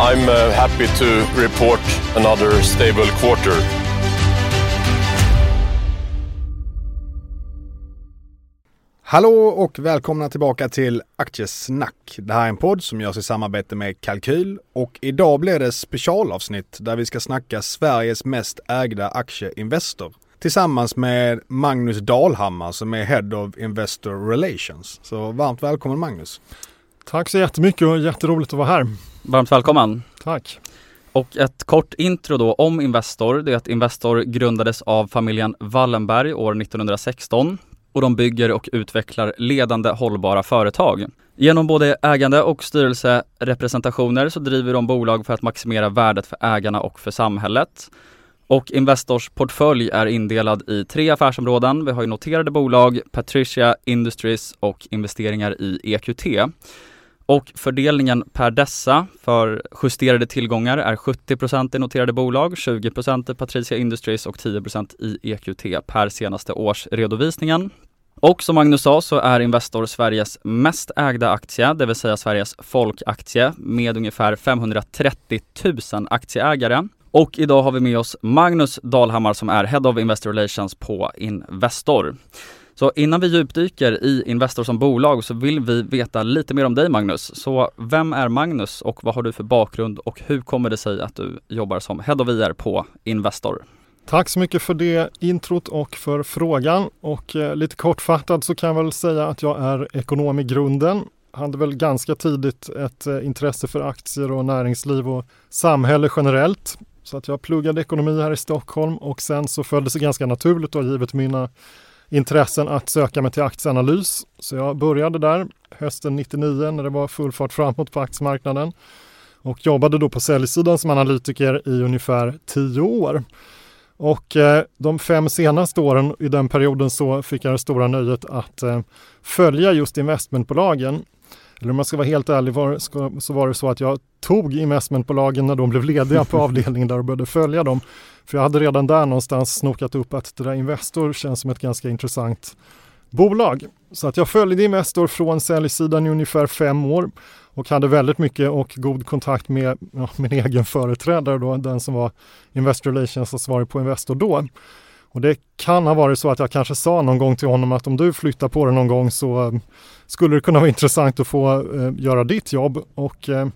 I'm uh, happy to report another stable quarter. Hallå och välkomna tillbaka till Aktiesnack. Det här är en podd som görs i samarbete med Kalkyl och idag blir det specialavsnitt där vi ska snacka Sveriges mest ägda aktieinvestor tillsammans med Magnus Dalhammar som är Head of Investor Relations. Så varmt välkommen Magnus! Tack så jättemycket och jätteroligt att vara här. Varmt välkommen! Tack! Och ett kort intro då om Investor, det är att Investor grundades av familjen Wallenberg år 1916 och de bygger och utvecklar ledande hållbara företag. Genom både ägande och styrelserepresentationer så driver de bolag för att maximera värdet för ägarna och för samhället. Och Investors portfölj är indelad i tre affärsområden. Vi har ju noterade bolag, Patricia Industries och investeringar i EQT. Och fördelningen per dessa för justerade tillgångar är 70% i noterade bolag, 20 i Patricia Industries och 10% i EQT per senaste årsredovisningen. Och som Magnus sa så är Investor Sveriges mest ägda aktie, det vill säga Sveriges folkaktie med ungefär 530 000 aktieägare. Och idag har vi med oss Magnus Dalhammar som är Head of Investor Relations på Investor. Så innan vi djupdyker i Investor som bolag så vill vi veta lite mer om dig Magnus. Så vem är Magnus och vad har du för bakgrund och hur kommer det sig att du jobbar som Head of IR på Investor? Tack så mycket för det introt och för frågan. Och eh, lite kortfattat så kan jag väl säga att jag är ekonom i grunden. Hade väl ganska tidigt ett eh, intresse för aktier och näringsliv och samhälle generellt. Så att jag pluggade ekonomi här i Stockholm och sen så föll det sig ganska naturligt och givet mina intressen att söka mig till aktieanalys. Så jag började där hösten 99 när det var full fart framåt på aktiemarknaden och jobbade då på säljsidan som analytiker i ungefär tio år. Och eh, de fem senaste åren i den perioden så fick jag det stora nöjet att eh, följa just investmentbolagen. Eller om jag ska vara helt ärlig var, ska, så var det så att jag tog investmentbolagen när de blev lediga på avdelningen där och började följa dem. För jag hade redan där någonstans snokat upp att det där Investor känns som ett ganska intressant bolag. Så att jag följde Investor från säljsidan i ungefär fem år och hade väldigt mycket och god kontakt med ja, min egen företrädare då, den som var Investor Relations ansvarig på Investor då. Och det kan ha varit så att jag kanske sa någon gång till honom att om du flyttar på det någon gång så skulle det kunna vara intressant att få eh, göra ditt jobb. Och eh,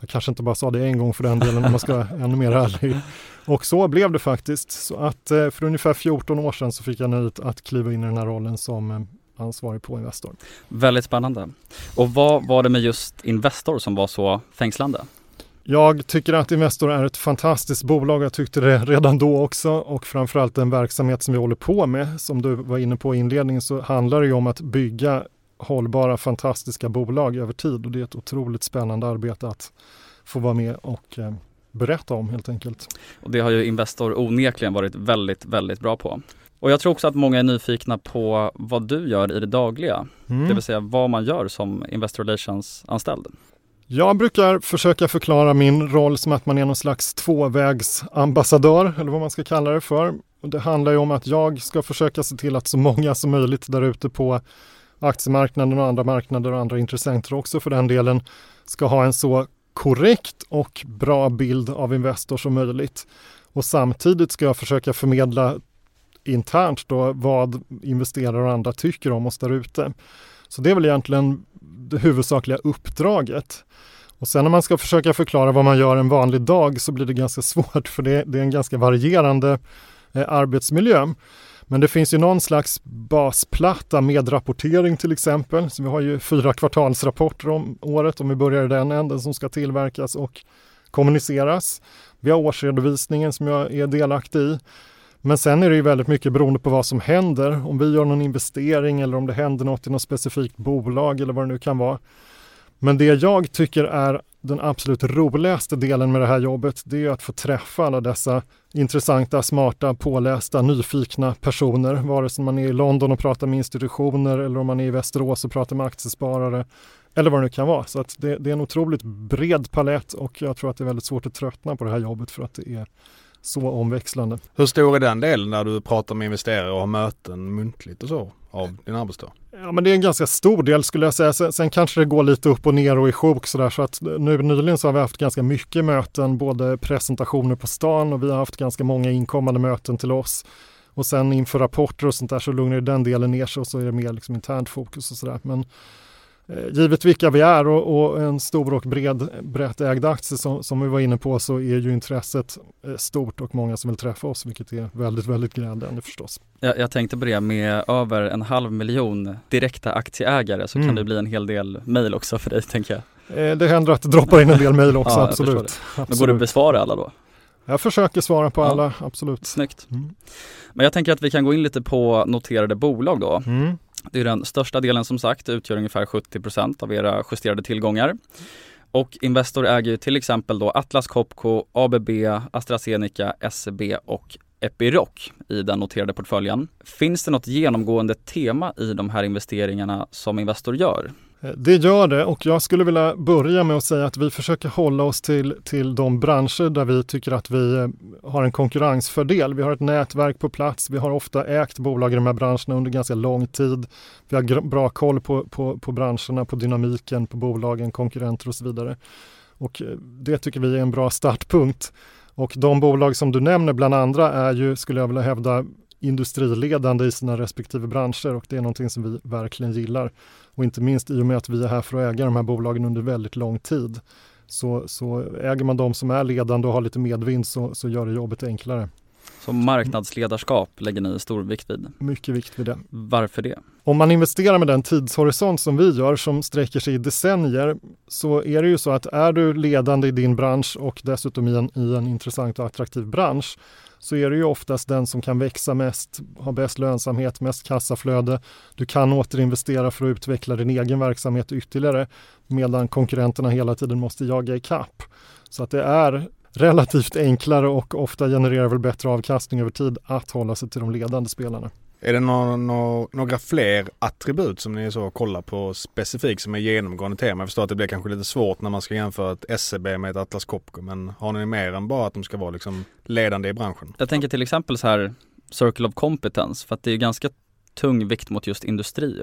jag kanske inte bara sa det en gång för den delen om man ska vara ännu mer ärlig. Och så blev det faktiskt. Så att eh, för ungefär 14 år sedan så fick jag nöjet att kliva in i den här rollen som eh, ansvarig på Investor. Väldigt spännande. Och vad var det med just Investor som var så fängslande? Jag tycker att Investor är ett fantastiskt bolag. Jag tyckte det redan då också och framförallt den verksamhet som vi håller på med. Som du var inne på i inledningen så handlar det ju om att bygga hållbara fantastiska bolag över tid och det är ett otroligt spännande arbete att få vara med och eh, berätta om helt enkelt. Och det har ju Investor onekligen varit väldigt, väldigt bra på. Och jag tror också att många är nyfikna på vad du gör i det dagliga, mm. det vill säga vad man gör som Investor Relations-anställd. Jag brukar försöka förklara min roll som att man är någon slags tvåvägsambassadör, eller vad man ska kalla det för. Och det handlar ju om att jag ska försöka se till att så många som möjligt där ute på aktiemarknaden och andra marknader och andra intressenter också för den delen ska ha en så korrekt och bra bild av Investor som möjligt. Och samtidigt ska jag försöka förmedla internt då vad investerare och andra tycker om oss där ute. Så det är väl egentligen det huvudsakliga uppdraget. Och sen när man ska försöka förklara vad man gör en vanlig dag så blir det ganska svårt för det, det är en ganska varierande eh, arbetsmiljö. Men det finns ju någon slags basplatta med rapportering till exempel. Så vi har ju fyra kvartalsrapporter om året om vi börjar i den änden som ska tillverkas och kommuniceras. Vi har årsredovisningen som jag är delaktig i. Men sen är det ju väldigt mycket beroende på vad som händer. Om vi gör någon investering eller om det händer något i något specifikt bolag eller vad det nu kan vara. Men det jag tycker är den absolut roligaste delen med det här jobbet, det är att få träffa alla dessa intressanta, smarta, pålästa, nyfikna personer. Vare sig man är i London och pratar med institutioner eller om man är i Västerås och pratar med aktiesparare eller vad det nu kan vara. Så att det, det är en otroligt bred palett och jag tror att det är väldigt svårt att tröttna på det här jobbet för att det är så omväxlande. Hur stor är den delen när du pratar med investerare och har möten muntligt och så av din arbetsdag? Ja, men det är en ganska stor del skulle jag säga. Sen, sen kanske det går lite upp och ner och i sjok sådär så att nu nyligen så har vi haft ganska mycket möten, både presentationer på stan och vi har haft ganska många inkommande möten till oss. Och sen inför rapporter och sånt där så lugnar den delen ner sig och så är det mer liksom internt fokus och sådär. Men givet vilka vi är och, och, en stor och bred, brett ägd aktie som, som vi var inne på så är ju intresset eh, stort och många som vill träffa oss vilket är väldigt, väldigt glädjande förstås. Jag, jag tänkte på det med över en halv miljon direkta aktieägare så mm. kan det bli en hel del mejl också för dig tänker jag. Eh, det händer att det droppar in en del mejl också, ja, absolut. absolut. Men går det att besvara alla då? Jag försöker svara på ja. alla, absolut. Snyggt. Mm. Men jag tänker att vi kan gå in lite på noterade bolag då. Mm. Det är den största delen som sagt, utgör ungefär 70% av era justerade tillgångar. Och Investor äger till exempel då Atlas Copco, ABB, AstraZeneca, SEB och Epiroc i den noterade portföljen. Finns det något genomgående tema i de här investeringarna som Investor gör? Eh, det gör det och jag skulle vilja börja med att säga att vi försöker hålla oss till, till de branscher där vi tycker att vi eh, har en konkurrensfördel. Vi har ett nätverk på plats, vi har ofta ägt bolag i de här branscherna under ganska lång tid. Vi har bra koll på, på, på branscherna, på dynamiken, på bolagen, konkurrenter och så vidare. Och eh, det tycker vi är en bra startpunkt. Och de bolag som du nämner bland andra är ju, skulle jag vilja hävda, industriledande i sina respektive branscher och det är någonting som vi verkligen gillar. Och inte minst i och med att vi är här för att äga de här bolagen under väldigt lång tid. Så, så äger man de som är ledande och har lite medvind så, så gör det jobbet enklare. Så marknadsledarskap lägger ni stor vikt vid? Mycket vikt vid det. Varför det? Om man investerar med den tidshorisont som vi gör som sträcker sig i decennier så är det ju så att är du ledande i din bransch och dessutom i en, i en intressant och attraktiv bransch så är det ju oftast den som kan växa mest, ha bäst lönsamhet, mest kassaflöde. Du kan återinvestera för att utveckla din egen verksamhet ytterligare medan konkurrenterna hela tiden måste jaga i kapp. Så att det är relativt enklare och ofta genererar väl bättre avkastning över tid att hålla sig till de ledande spelarna. Är det no några fler attribut som ni så kollar på specifikt som är genomgående tema? Jag förstår att det blir kanske lite svårt när man ska jämföra ett SEB med ett Atlas Copco men har ni mer än bara att de ska vara liksom ledande i branschen? Jag tänker till exempel så här Circle of Competence för att det är ganska tung vikt mot just industri.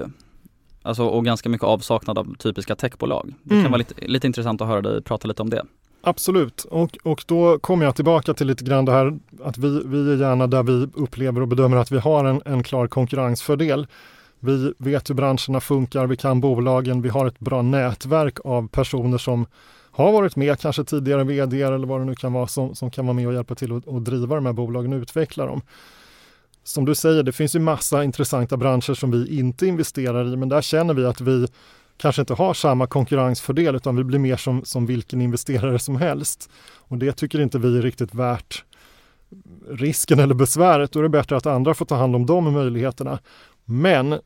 Alltså och ganska mycket avsaknad av typiska techbolag. Det kan mm. vara lite, lite intressant att höra dig prata lite om det. Absolut, och, och då kommer jag tillbaka till lite grann det här att vi, vi är gärna där vi upplever och bedömer att vi har en, en klar konkurrensfördel. Vi vet hur branscherna funkar, vi kan bolagen, vi har ett bra nätverk av personer som har varit med, kanske tidigare vd eller vad det nu kan vara, som, som kan vara med och hjälpa till att driva de här bolagen och utveckla dem. Som du säger, det finns ju massa intressanta branscher som vi inte investerar i, men där känner vi att vi kanske inte har samma konkurrensfördel utan vi blir mer som, som vilken investerare som helst. Och det tycker inte vi är riktigt värt risken eller besväret. Då är det bättre att andra får ta hand om de möjligheterna. Men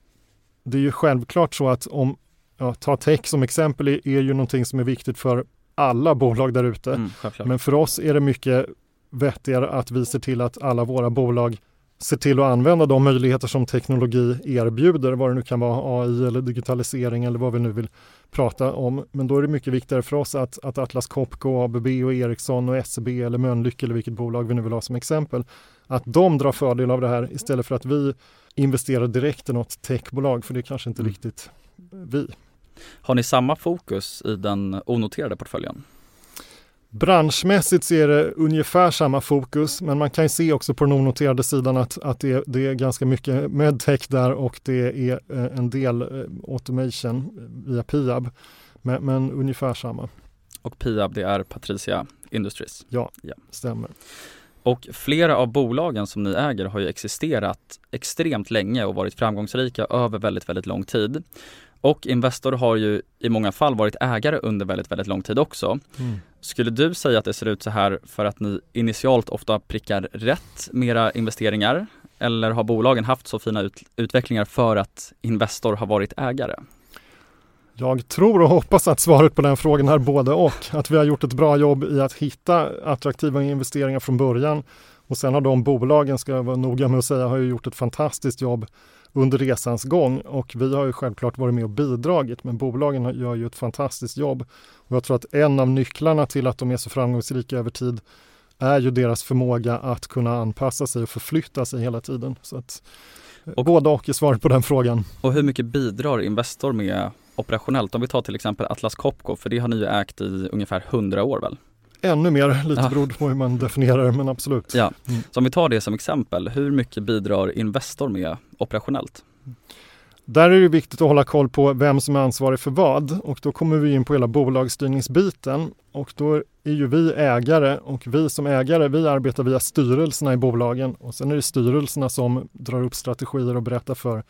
det är ju självklart så att om, ja, ta tech som exempel är, är ju någonting som är viktigt för alla bolag där ute. Mm, Men för oss är det mycket vettigare att vi ser till att alla våra bolag se till att använda de möjligheter som teknologi erbjuder, vad det nu kan vara AI eller digitalisering eller vad vi nu vill prata om. Men då är det mycket viktigare för oss att, att Atlas Copco, ABB och Ericsson och SEB eller Mölnlycke eller vilket bolag vi nu vill ha som exempel, att de drar fördel av det här istället för att vi investerar direkt i något techbolag, för det är kanske inte mm. riktigt vi. Har ni samma fokus i den onoterade portföljen? Branschmässigt så är det ungefär samma fokus, men man kan se också på den onoterade sidan att, att det, det är ganska mycket medtech där och det är eh, en del eh, automation via Piab. Men, men ungefär samma. och Piab det är Patricia Industries. Ja, Ja. stämmer. Och flera av bolagen som ni äger har ju existerat extremt länge och varit framgångsrika över väldigt, väldigt lång tid. Och Investor har ju i många fall varit ägare under väldigt, väldigt lång tid också. Mm. Skulle du säga att det ser ut så här för att ni initialt ofta prickar rätt med era investeringar? Eller har bolagen haft så fina ut- utvecklingar för att Investor har varit ägare? Jag tror och hoppas att svaret på den frågan är både och. Att vi har gjort ett bra jobb i att hitta attraktiva investeringar från början. Och sen har de bolagen, ska jag vara noga med att säga, har ju gjort ett fantastiskt jobb under resans gång. Och vi har ju självklart varit med och bidragit, men bolagen gör ju ett fantastiskt jobb. Och jag tror att en av nycklarna till att de är så framgångsrika över tid är ju deras förmåga att kunna anpassa sig och förflytta sig hela tiden. Så att, och både och är svaret på den frågan. Och hur mycket bidrar Investor med operationellt? Om vi tar till exempel Atlas Copco, för det har ni ju ägt i ungefär 100 år väl? Ännu mer, lite Ja. beroende på hur man definierar det, men absolut. Ja, Mm. så om vi tar det som exempel, hur mycket bidrar Investor med operationellt? Där är det viktigt att hålla koll på vem som är ansvarig för vad och då kommer vi in på hela bolagsstyrningsbiten och då är ju vi ägare och vi som ägare vi arbetar via styrelserna i bolagen och sen är det styrelserna som drar upp strategier och berättar för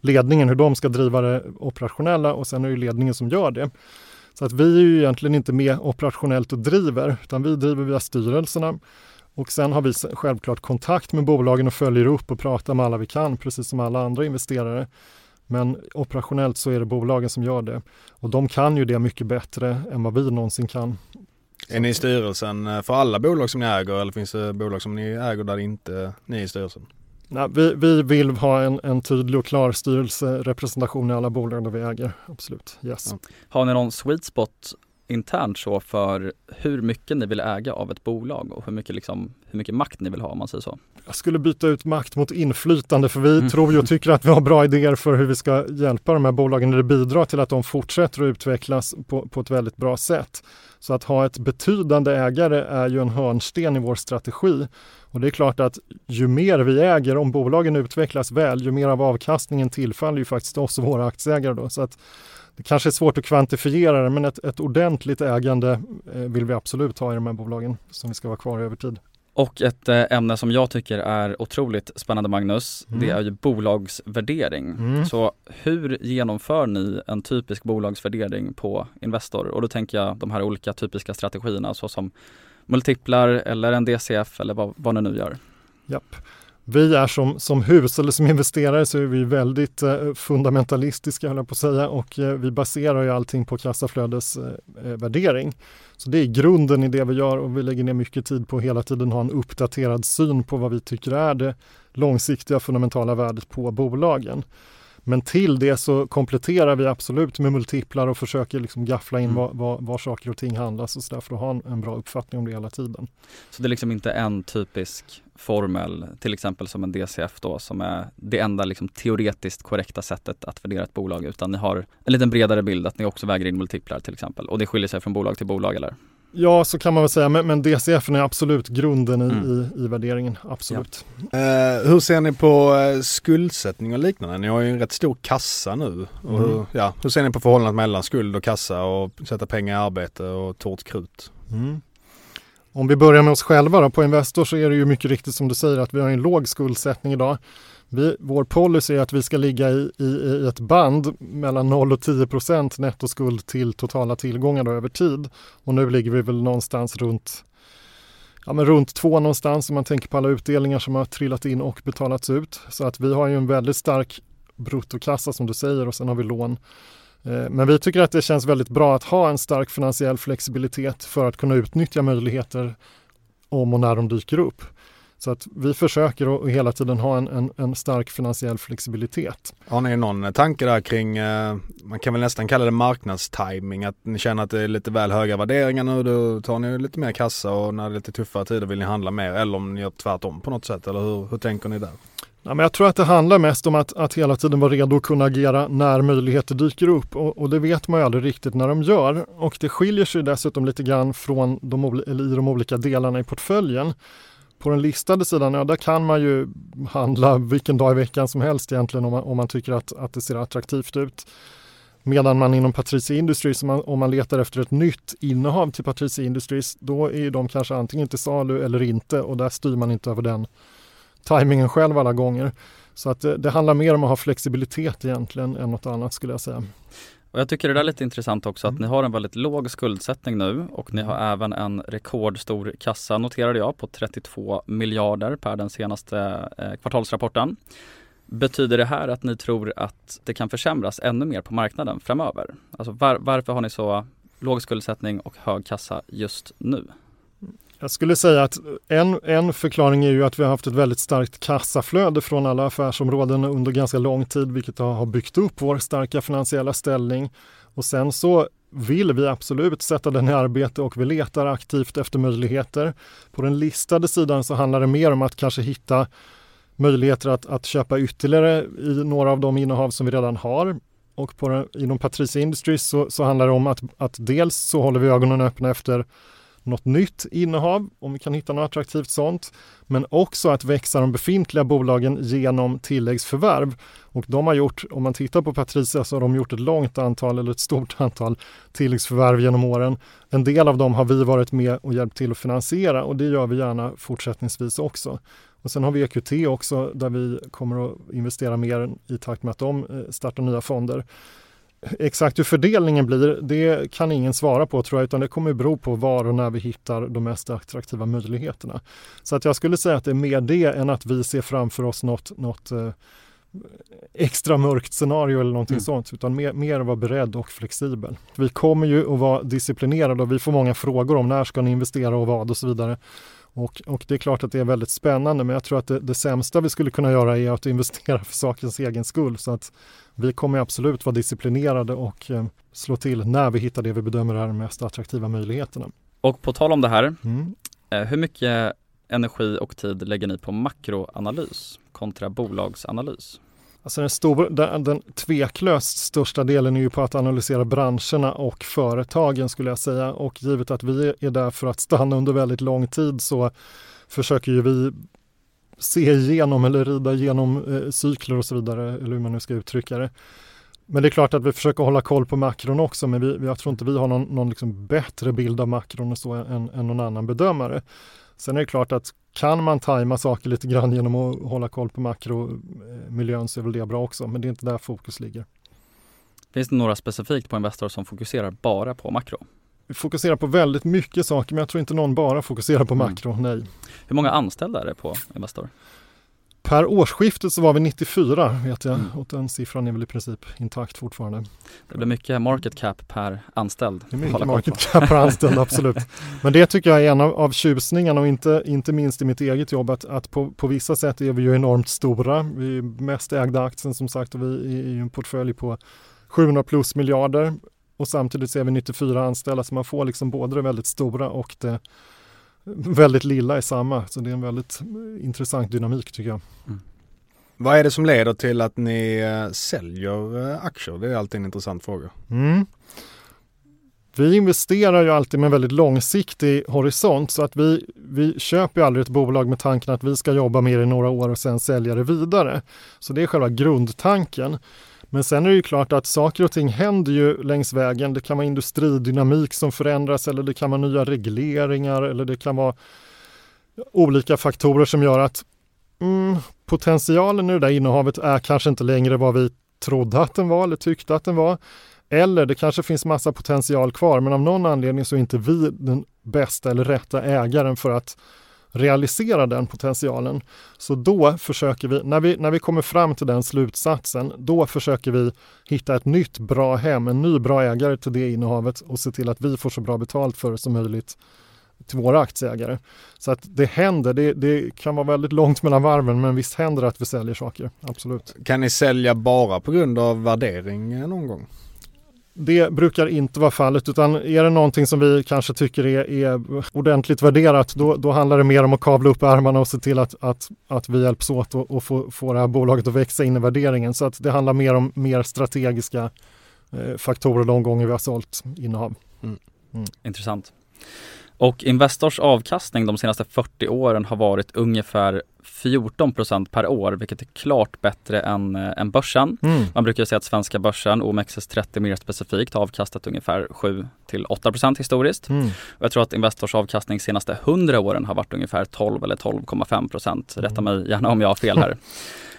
ledningen hur de ska driva det operationella och sen är det ledningen som gör det. Så att vi är ju egentligen inte med operationellt och driver utan vi driver via styrelserna och sen har vi självklart kontakt med bolagen och följer upp och pratar med alla vi kan precis som alla andra investerare. Men operationellt så är det bolagen som gör det. Och de kan ju det mycket bättre än vad vi någonsin kan. Är ni i styrelsen eh, för alla bolag som ni äger eller finns det bolag som ni äger där inte ni är i styrelsen? Nej, vi, vi vill ha en, en tydlig och klar styrelserepresentation i alla bolag där vi äger. Absolut, yes. Ja. Har ni någon sweet spot internt så för hur mycket ni vill äga av ett bolag och hur mycket, liksom, hur mycket makt ni vill ha om man säger så? Jag skulle byta ut makt mot inflytande för vi Mm. tror ju och tycker att vi har bra idéer för hur vi ska hjälpa de här bolagen eller bidra till att de fortsätter att utvecklas på, på ett väldigt bra sätt. Så att ha ett betydande ägare är ju en hörnsten i vår strategi. Och det är klart att ju mer vi äger, om bolagen utvecklas väl, ju mer av avkastningen tillfaller ju faktiskt oss och våra aktieägare. Då. Så att det kanske är svårt att kvantifiera det, men ett, ett ordentligt ägande eh, vill vi absolut ha i de här bolagen som vi ska vara kvar över tid. Och ett eh, ämne som jag tycker är otroligt spännande Magnus, Mm. det är ju bolagsvärdering. Mm. Så hur genomför ni en typisk bolagsvärdering på Investor? Och då tänker jag de här olika typiska strategierna såsom multiplar eller en DCF eller vad, vad ni nu gör. Japp. Vi är som, som hus eller som investerare så är vi väldigt eh, fundamentalistiska höll jag på att säga och eh, vi baserar ju allting på kassaflödesvärdering. Eh, eh, värdering. så det är grunden i det vi gör och vi lägger ner mycket tid på att hela tiden ha en uppdaterad syn på vad vi tycker är det långsiktiga fundamentala värdet på bolagen. Men till det så kompletterar vi absolut med multiplar och försöker liksom gaffla in Mm. var, var, var saker och ting handlas och så där för att ha en, en bra uppfattning om det hela tiden. Så det är liksom inte en typisk formel, till exempel som en DCF då, som är det enda liksom teoretiskt korrekta sättet att värdera ett bolag, utan ni har en liten bredare bild att ni också väger in multiplar till exempel. Och det skiljer sig från bolag till bolag eller? Ja, så kan man väl säga, men, men DCF är absolut grunden i, Mm. i, i värderingen. Absolut. Eh, hur ser ni på eh, skuldsättning och liknande? Ni har ju en rätt stor kassa nu. Och Mm. hur, ja, hur ser ni på förhållandet mellan skuld och kassa och sätta pengar i arbete och torrt krut? Mm. Om vi börjar med oss själva då, på Investor så är det ju mycket riktigt som du säger att vi har en låg skuldsättning idag. Vi, vår policy är att vi ska ligga i, i, i ett band mellan 0 och 10 procent nettoskuld till totala tillgångar då över tid. Och nu ligger vi väl någonstans runt Ja, men runt två någonstans om man tänker på alla utdelningar som har trillat in och betalats ut. Så att vi har ju en väldigt stark bruttokassa som du säger och sen har vi lån. Eh, men vi tycker att det känns väldigt bra att ha en stark finansiell flexibilitet för att kunna utnyttja möjligheter om och när de dyker upp. Så att vi försöker att hela tiden ha en, en, en stark finansiell flexibilitet. Har ni någon tanke där kring, eh, man kan väl nästan kalla det marknadstiming, att ni känner att det är lite väl höga värderingar nu, då tar ni lite mer kassa och när det är lite tuffare tider vill ni handla mer eller om ni gör tvärtom på något sätt eller hur, hur tänker ni där? Ja, men jag tror att det handlar mest om att, att hela tiden vara redo att kunna agera när möjligheter dyker upp och, och det vet man ju aldrig riktigt när de gör. Och det skiljer sig dessutom lite grann från de, i de olika delarna i portföljen. På den listade sidan, ja där kan man ju handla vilken dag i veckan som helst egentligen om man, om man tycker att, att det ser attraktivt ut. Medan man inom Patricia Industries, om man, om man letar efter ett nytt innehav till Patricia Industries, då är de kanske antingen till salu eller inte och där styr man inte över den tajmingen själv alla gånger. Så att det, det handlar mer om att ha flexibilitet egentligen än något annat skulle jag säga. Och jag tycker det är lite intressant också att ni har en väldigt låg skuldsättning nu och ni har även en rekordstor kassa noterade jag på 32 miljarder per den senaste eh, kvartalsrapporten. Betyder det här att ni tror att det kan försämras ännu mer på marknaden framöver? Alltså var, varför har ni så låg skuldsättning och hög kassa just nu? Jag skulle säga att en, en förklaring är ju att vi har haft ett väldigt starkt kassaflöde från alla affärsområden under ganska lång tid, vilket har byggt upp vår starka finansiella ställning. Och sen så vill vi absolut sätta den i arbete och vi letar aktivt efter möjligheter. På den listade sidan så handlar det mer om att kanske hitta möjligheter att, att köpa ytterligare i några av de innehav som vi redan har. Och på den, inom Patricia Industries så, så handlar det om att, att dels så håller vi ögonen öppna efter något nytt innehav, om vi kan hitta något attraktivt sånt. Men också att växa de befintliga bolagen genom tilläggsförvärv. Och de har gjort, om man tittar på Patricia så har de gjort ett långt antal eller ett stort antal tilläggsförvärv genom åren. En del av dem har vi varit med och hjälpt till att finansiera och det gör vi gärna fortsättningsvis också. Och sen har vi EQT också där vi kommer att investera mer i takt med att de eh, startar nya fonder. Exakt hur fördelningen blir, det kan ingen svara på tror jag, utan det kommer bero på var och när vi hittar de mest attraktiva möjligheterna. Så att jag skulle säga att det är mer det än att vi ser framför oss något, något eh, extra mörkt scenario eller någonting mm. sånt, utan mer, mer vara beredd och flexibel. Vi kommer ju att vara disciplinerade och vi får många frågor om när ska ni investera och vad och så vidare. Och, och, det är klart att det är väldigt spännande men jag tror att det, det, sämsta vi skulle kunna göra är att investera för sakens egen skull. Så att vi kommer absolut vara disciplinerade och eh, slå till när vi hittar det vi bedömer är de mest attraktiva möjligheterna. Och på tal om det här, mm. eh, hur mycket energi och tid lägger ni på makroanalys kontra bolagsanalys? Alltså den, stor, den, den tveklöst största delen är ju på att analysera branscherna och företagen skulle jag säga. Och givet att vi är där för att stanna under väldigt lång tid så försöker ju vi se igenom eller rida igenom eh, cykler och så vidare, eller hur man nu ska uttrycka det. Men det är klart att vi försöker hålla koll på makron också, men vi, jag tror inte vi har någon, någon liksom bättre bild av makron och så än, än någon annan bedömare. Sen är det klart att kan man tajma saker lite grann genom att hålla koll på makromiljön så är väl det bra också, men det är inte där fokus ligger. Finns det några specifikt på Investor som fokuserar bara på makro? Vi fokuserar på väldigt mycket saker, men jag tror inte någon bara fokuserar på mm. makro, nej. Hur många anställda är det på Investor? Per årsskiftet så var vi 94 vet jag mm. och den siffran är väl i princip intakt fortfarande. Det blir mycket market cap per anställd. Det är mycket market cap per anställd, absolut. Men det tycker jag är en av, av tjusningarna och inte, inte minst i mitt eget jobb att, att på, på vissa sätt är vi ju enormt stora. Vi är mest ägda aktien som sagt och vi är i en portfölj på 700 plus miljarder och samtidigt så är vi 94 anställda så man får liksom både det väldigt stora och det väldigt lilla i samma. Så det är en väldigt intressant dynamik tycker jag. Mm. Vad är det som leder till att ni eh, säljer eh, aktier? Det är alltid en intressant fråga. Mm. Vi investerar ju alltid med en väldigt långsiktig horisont så att vi, vi köper ju aldrig ett bolag med tanken att vi ska jobba med det i några år och sen sälja det vidare. Så det är själva grundtanken. Men sen är det ju klart att saker och ting händer ju längs vägen. Det kan vara industridynamik som förändras eller det kan vara nya regleringar eller det kan vara olika faktorer som gör att mm, potentialen i det där innehavet är kanske inte längre vad vi trodde att den var eller tyckte att den var. Eller det kanske finns massa potential kvar men av någon anledning så är inte vi den bästa eller rätta ägaren för att realisera den potentialen. Så då försöker vi, när vi, när vi kommer fram till den slutsatsen, då försöker vi hitta ett nytt bra hem, en ny bra ägare till det innehavet och se till att vi får så bra betalt för det som möjligt till våra aktieägare. Så att det händer, det, det, kan vara väldigt långt mellan varven men visst händer det att vi säljer saker, absolut. Kan ni sälja bara på grund av värdering någon gång? Det brukar inte vara fallet utan är det någonting som vi kanske tycker är, är ordentligt värderat då, då, handlar det mer om att kavla upp ärmarna och se till att, att, att vi hjälps åt och, och få, få det här bolaget att växa in i värderingen. Så att det handlar mer om mer strategiska eh, faktorer de gånger vi har sålt innehav. Mm. Mm. Intressant. Och Investors avkastning de senaste 40 åren har varit ungefär 14% per år, vilket är klart bättre än, äh, än börsen. Mm. Man brukar säga att svenska börsen, OMXS30 mer specifikt, har avkastat ungefär 7 8% historiskt. Mm. Och jag tror att Investors avkastning senaste 100 åren har varit ungefär 12 eller 12,5 procent. Rätta mig gärna om jag har fel här.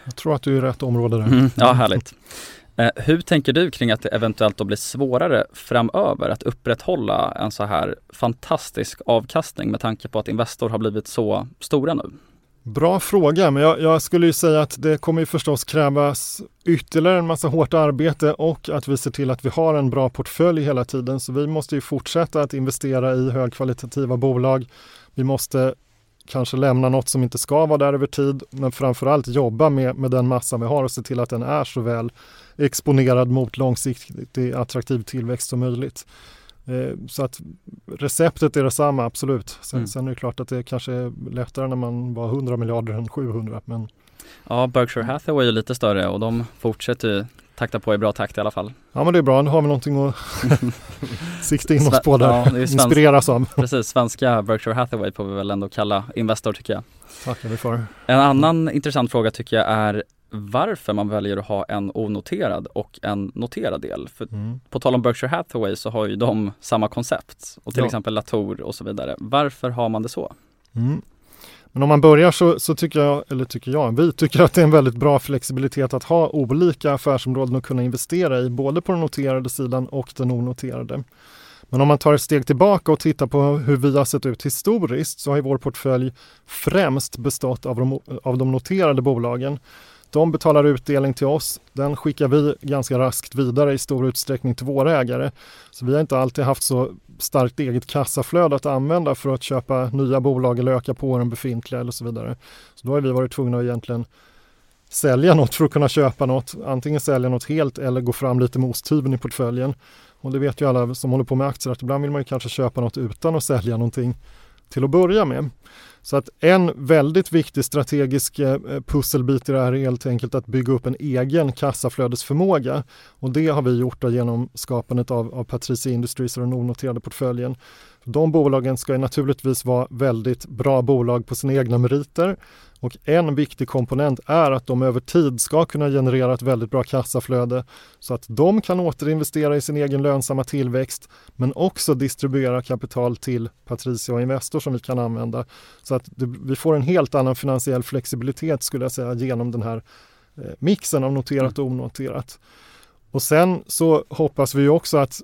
Jag tror att du är i rätt område där. Mm, ja, härligt. Eh, hur tänker du kring att det eventuellt då blir svårare framöver att upprätthålla en så här fantastisk avkastning med tanke på att Investor har blivit så stora nu? Bra fråga, men jag, jag, skulle ju säga att det kommer ju förstås krävas ytterligare en massa hårt arbete och att vi ser till att vi har en bra portfölj hela tiden. Så vi måste ju fortsätta att investera i högkvalitativa bolag. Vi måste kanske lämna något som inte ska vara där över tid, men framförallt jobba med, med den massa vi har och se till att den är så väl exponerad mot långsiktig attraktiv tillväxt som möjligt. Eh, så att receptet är detsamma, absolut. Sen, mm. sen är det klart att det kanske är lättare när man var 100 miljarder än 700. Men... Ja, Berkshire Hathaway är lite större och de fortsätter takta på i bra takt i alla fall. Ja men det är bra, nu har vi någonting att sikta in oss på där, ja, svensk... inspireras av. Precis, svenska Berkshire Hathaway får vi väl ändå kalla Investor tycker jag. Tackar vi för. En annan intressant fråga tycker jag är varför man väljer att ha en onoterad och en noterad del. För mm. På tal om Berkshire Hathaway så har ju de samma koncept och till ja. exempel Latour och så vidare. Varför har man det så? Mm. Men om man börjar så, så, tycker jag, eller tycker jag, vi tycker att det är en väldigt bra flexibilitet att ha olika affärsområden att kunna investera i, både på den noterade sidan och den onoterade. Men om man tar ett steg tillbaka och tittar på hur vi har sett ut historiskt så har ju vår portfölj främst bestått av de, av de noterade bolagen. De betalar utdelning till oss. Den skickar vi ganska raskt vidare i stor utsträckning till våra ägare. Så vi har inte alltid haft så starkt eget kassaflöde att använda för att köpa nya bolag eller öka på den befintliga eller så vidare. Så då har vi varit tvungna att egentligen sälja något för att kunna köpa något. Antingen sälja något helt eller gå fram lite med osthyveln i portföljen. Och det vet ju alla som håller på med aktier att ibland vill man ju kanske köpa något utan att sälja någonting till att börja med. Så att en väldigt viktig strategisk eh, pusselbit i det här är helt enkelt att bygga upp en egen kassaflödesförmåga. Och det har vi gjort genom skapandet av, av Patricia Industries och den onoterade portföljen. De bolagen ska naturligtvis vara väldigt bra bolag på sina egna meriter och en viktig komponent är att de över tid ska kunna generera ett väldigt bra kassaflöde så att de kan återinvestera i sin egen lönsamma tillväxt men också distribuera kapital till Patricia och Investor som vi kan använda. Så att det, vi får en helt annan finansiell flexibilitet skulle jag säga genom den här eh, mixen av noterat och onoterat. Och sen så hoppas vi också att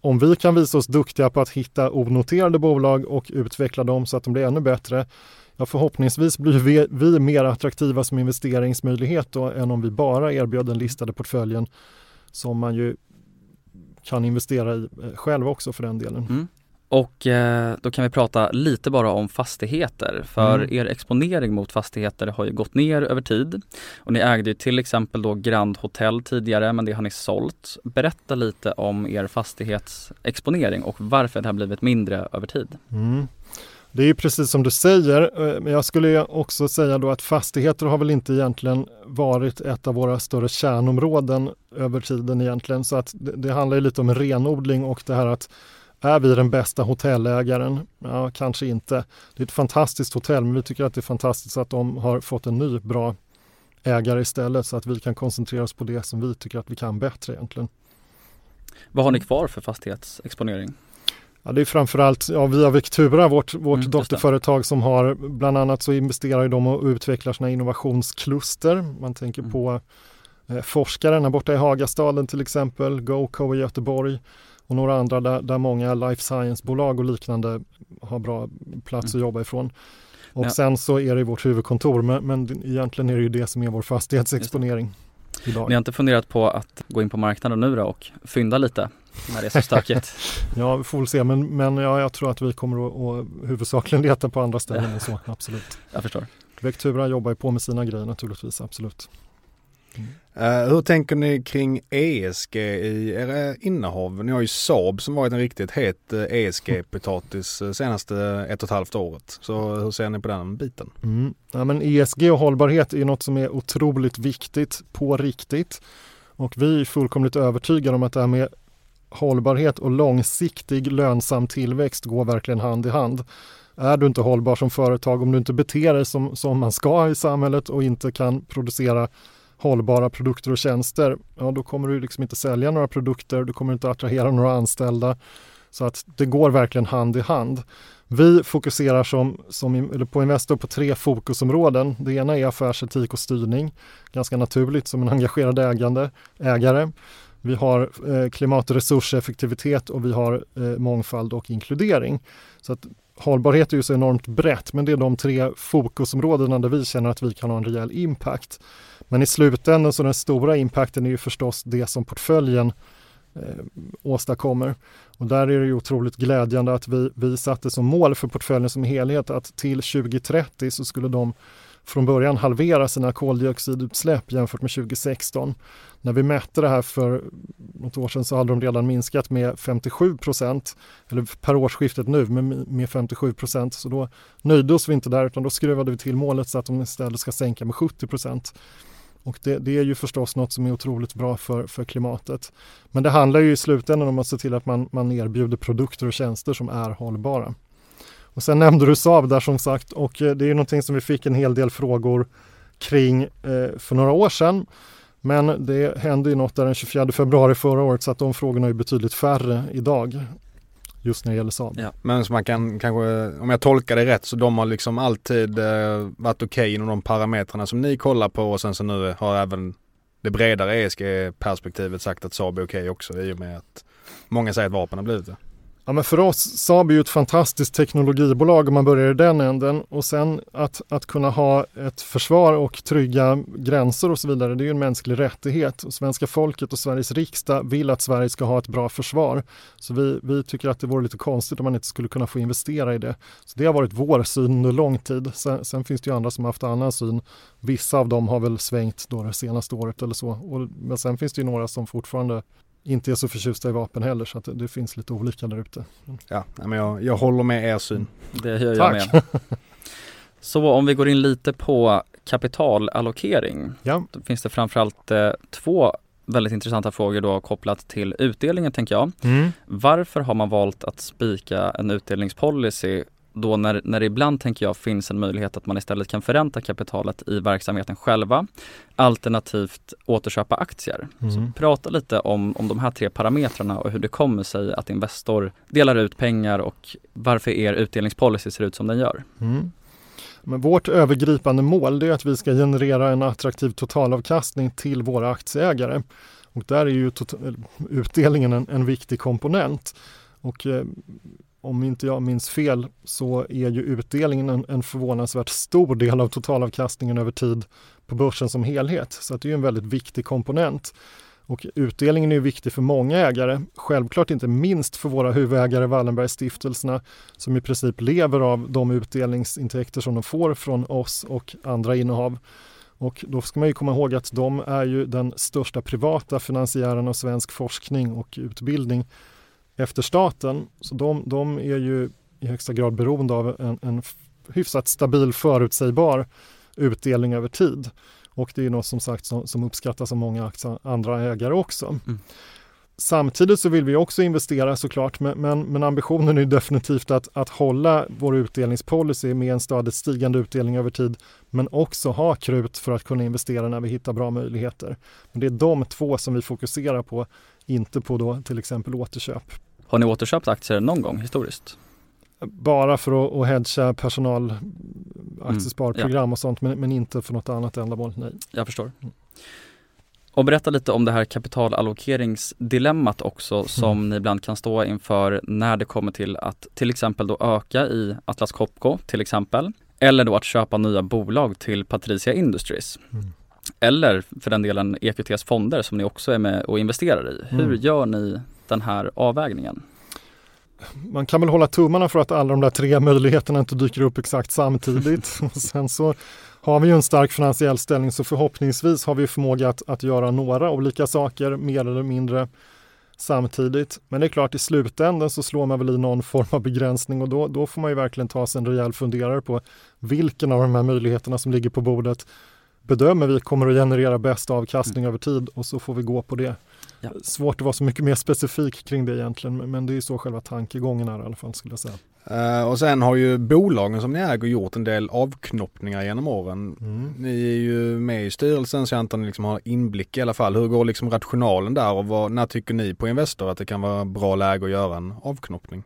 om vi kan visa oss duktiga på att hitta onoterade bolag och utveckla dem så att de blir ännu bättre, ja, förhoppningsvis blir vi, vi mer attraktiva som investeringsmöjlighet då, än om vi bara erbjöd den listade portföljen som man ju kan investera i eh, själv också för den delen. Mm. Och eh, då kan vi prata lite bara om fastigheter. För mm. er exponering mot fastigheter har ju gått ner över tid. Och ni ägde ju till exempel då Grand Hotel tidigare, men det har ni sålt. Berätta lite om er fastighetsexponering och varför det har blivit mindre över tid. Mm. Det är ju precis som du säger, eh, men jag skulle också säga då att fastigheter har väl inte egentligen varit ett av våra större kärnområden över tiden egentligen. Så att det, det handlar ju lite om renodling och det här att är vi den bästa hotellägaren? Ja, kanske inte. Det är ett fantastiskt hotell, men vi tycker att det är fantastiskt att de har fått en ny bra ägare istället så att vi kan koncentrera oss på det som vi tycker att vi kan bättre egentligen. Vad har ni kvar för fastighetsexponering? Ja, det är framförallt ja, via Vectura, vårt, vårt mm, dotterföretag som har bland annat så investerar de och utvecklar sina innovationskluster. Man tänker mm. på eh, här borta i Hagastaden till exempel, GoCo i Göteborg och några andra där, där många life science-bolag och liknande har bra plats mm. att jobba ifrån. Och ja. sen så är det vårt huvudkontor, men, men egentligen är det ju det som är vår fastighetsexponering. Idag. Ni har inte funderat på att gå in på marknaden nu då och fynda lite när det är så stökigt? ja, vi får väl se, men, men ja, jag tror att vi kommer att, att huvudsakligen leta på andra ställen än så, absolut. Jag förstår. Vectura jobbar ju på med sina grejer naturligtvis, absolut. Uh, hur tänker ni kring ESG i era innehav? Ni har ju Saab som varit en riktigt het eh, ESG-potatis eh, senaste ett och ett halvt året. Så hur ser ni på den biten? Mm. Ja, men ESG och hållbarhet är något som är otroligt viktigt på riktigt. Och vi är fullkomligt övertygade om att det här med hållbarhet och långsiktig lönsam tillväxt går verkligen hand i hand. Är du inte hållbar som företag, om du inte beter dig som, som man ska i samhället och inte kan producera hållbara produkter och tjänster, ja då kommer du liksom inte sälja några produkter, du kommer inte attrahera några anställda. Så att det går verkligen hand i hand. Vi fokuserar som, som, på Investor på tre fokusområden. Det ena är affärsetik och styrning, ganska naturligt som en engagerad ägande, ägare. Vi har eh, klimat och resurseffektivitet och vi har eh, mångfald och inkludering. Så att hållbarhet är ju så enormt brett, men det är de tre fokusområdena där vi känner att vi kan ha en rejäl impact. Men i slutändan så den stora impacten är ju förstås det som portföljen eh, åstadkommer. Och där är det ju otroligt glädjande att vi, vi satte som mål för portföljen som helhet att till 2030 så skulle de från början halvera sina koldioxidutsläpp jämfört med 2016. När vi mätte det här för något år sedan så hade de redan minskat med 57 procent, eller per årsskiftet nu med, med 57 procent. Så då nöjde oss vi inte där utan då skruvade vi till målet så att de istället ska sänka med 70 procent. Och det, det, är ju förstås något som är otroligt bra för, för klimatet. Men det handlar ju i slutändan om att se till att man, man erbjuder produkter och tjänster som är hållbara. Och sen nämnde du Saab där som sagt och eh, det är någonting som vi fick en hel del frågor kring eh, för några år sedan. Men det hände ju något där den 24 februari förra året så att de frågorna är betydligt färre idag. Just när det gäller Saab. Ja. Men så man kan kanske, om jag tolkar det rätt, så de har liksom alltid eh, varit okej okay inom de parametrarna som ni kollar på och sen så nu har även det bredare ESG-perspektivet sagt att Saab är okej okay också i och med att många säger att vapen har blivit det. Ja, men för oss, Saab är ju ett fantastiskt teknologibolag om man börjar i den änden och sen att, att kunna ha ett försvar och trygga gränser och så vidare, det är ju en mänsklig rättighet. Och svenska folket och Sveriges riksdag vill att Sverige ska ha ett bra försvar. Så vi, vi tycker att det vore lite konstigt om man inte skulle kunna få investera i det. Så det har varit vår syn under lång tid. Sen, sen finns det ju andra som har haft annan syn. Vissa av dem har väl svängt då det senaste året eller så. Och, men sen finns det ju några som fortfarande inte är så förtjusta i vapen heller så att det, det finns lite olika där ute. Ja, men jag, jag håller med er syn. Det gör jag Tack. med. Så om vi går in lite på kapitalallokering. Ja. Då finns det framförallt eh, två väldigt intressanta frågor då kopplat till utdelningen tänker jag. Mm. Varför har man valt att spika en utdelningspolicy då när, när det ibland, tänker jag, finns en möjlighet att man istället kan förränta kapitalet i verksamheten själva, alternativt återköpa aktier. Mm. Så prata lite om, om de här tre parametrarna och hur det kommer sig att Investor delar ut pengar och varför er utdelningspolicy ser ut som den gör. Mm. Men vårt övergripande mål är att vi ska generera en attraktiv totalavkastning till våra aktieägare. Och där är ju utdelningen en, en viktig komponent. Och eh, om inte jag minns fel så är ju utdelningen en, en förvånansvärt stor del av totalavkastningen över tid på börsen som helhet. Så det är en väldigt viktig komponent. Och utdelningen är viktig för många ägare, självklart inte minst för våra huvudägare Wallenbergstiftelserna som i princip lever av de utdelningsintäkter som de får från oss och andra innehav. Och då ska man ju komma ihåg att de är ju den största privata finansiären av svensk forskning och utbildning efter staten. Så de, de är ju i högsta grad beroende av en, en hyfsat stabil förutsägbar utdelning över tid. Och det är något som sagt som, som uppskattas av många andra ägare också. Mm. Samtidigt så vill vi också investera såklart, men, men, men ambitionen är definitivt att, att hålla vår utdelningspolicy med en stadigt stigande utdelning över tid, men också ha krut för att kunna investera när vi hittar bra möjligheter. Men det är de två som vi fokuserar på, inte på då till exempel återköp. Har ni återköpt aktier någon gång historiskt? Bara för att, hedga personal aktiesparprogram mm, ja. och sånt men, men, inte för något annat ändamål, nej. Jag förstår. Mm. Och berätta lite om det här kapitalallokeringsdilemmat också mm. som mm. ni ibland kan stå inför när det kommer till att till exempel då öka i Atlas Copco till exempel. Eller då att köpa nya bolag till Patricia Industries. Mm. Eller för den delen EQTs fonder som ni också är med och investerar i. Hur mm. gör ni den här avvägningen? Man kan väl hålla tummarna för att alla de där tre möjligheterna inte dyker upp exakt samtidigt. Och sen så har vi ju en stark finansiell ställning så förhoppningsvis har vi förmåga att, att göra några olika saker mer eller mindre samtidigt. Men det är klart i slutändan så slår man väl i någon form av begränsning och då, då får man ju verkligen ta sig en rejäl funderare på vilken av de här möjligheterna som ligger på bordet bedömer vi kommer att generera bäst avkastning mm. över tid och så får vi gå på det. Ja. Svårt att vara så mycket mer specifik kring det egentligen, men- det är så själva tankegången är i alla fall skulle jag säga. Eh, och sen har ju bolagen som ni äger gjort en del avknoppningar genom åren. Mm. Ni är ju med i styrelsen så jag antar att ni liksom har inblick i alla fall. Hur går liksom rationalen där och vad, när tycker ni på Investor att det kan vara bra läge att göra en avknoppning?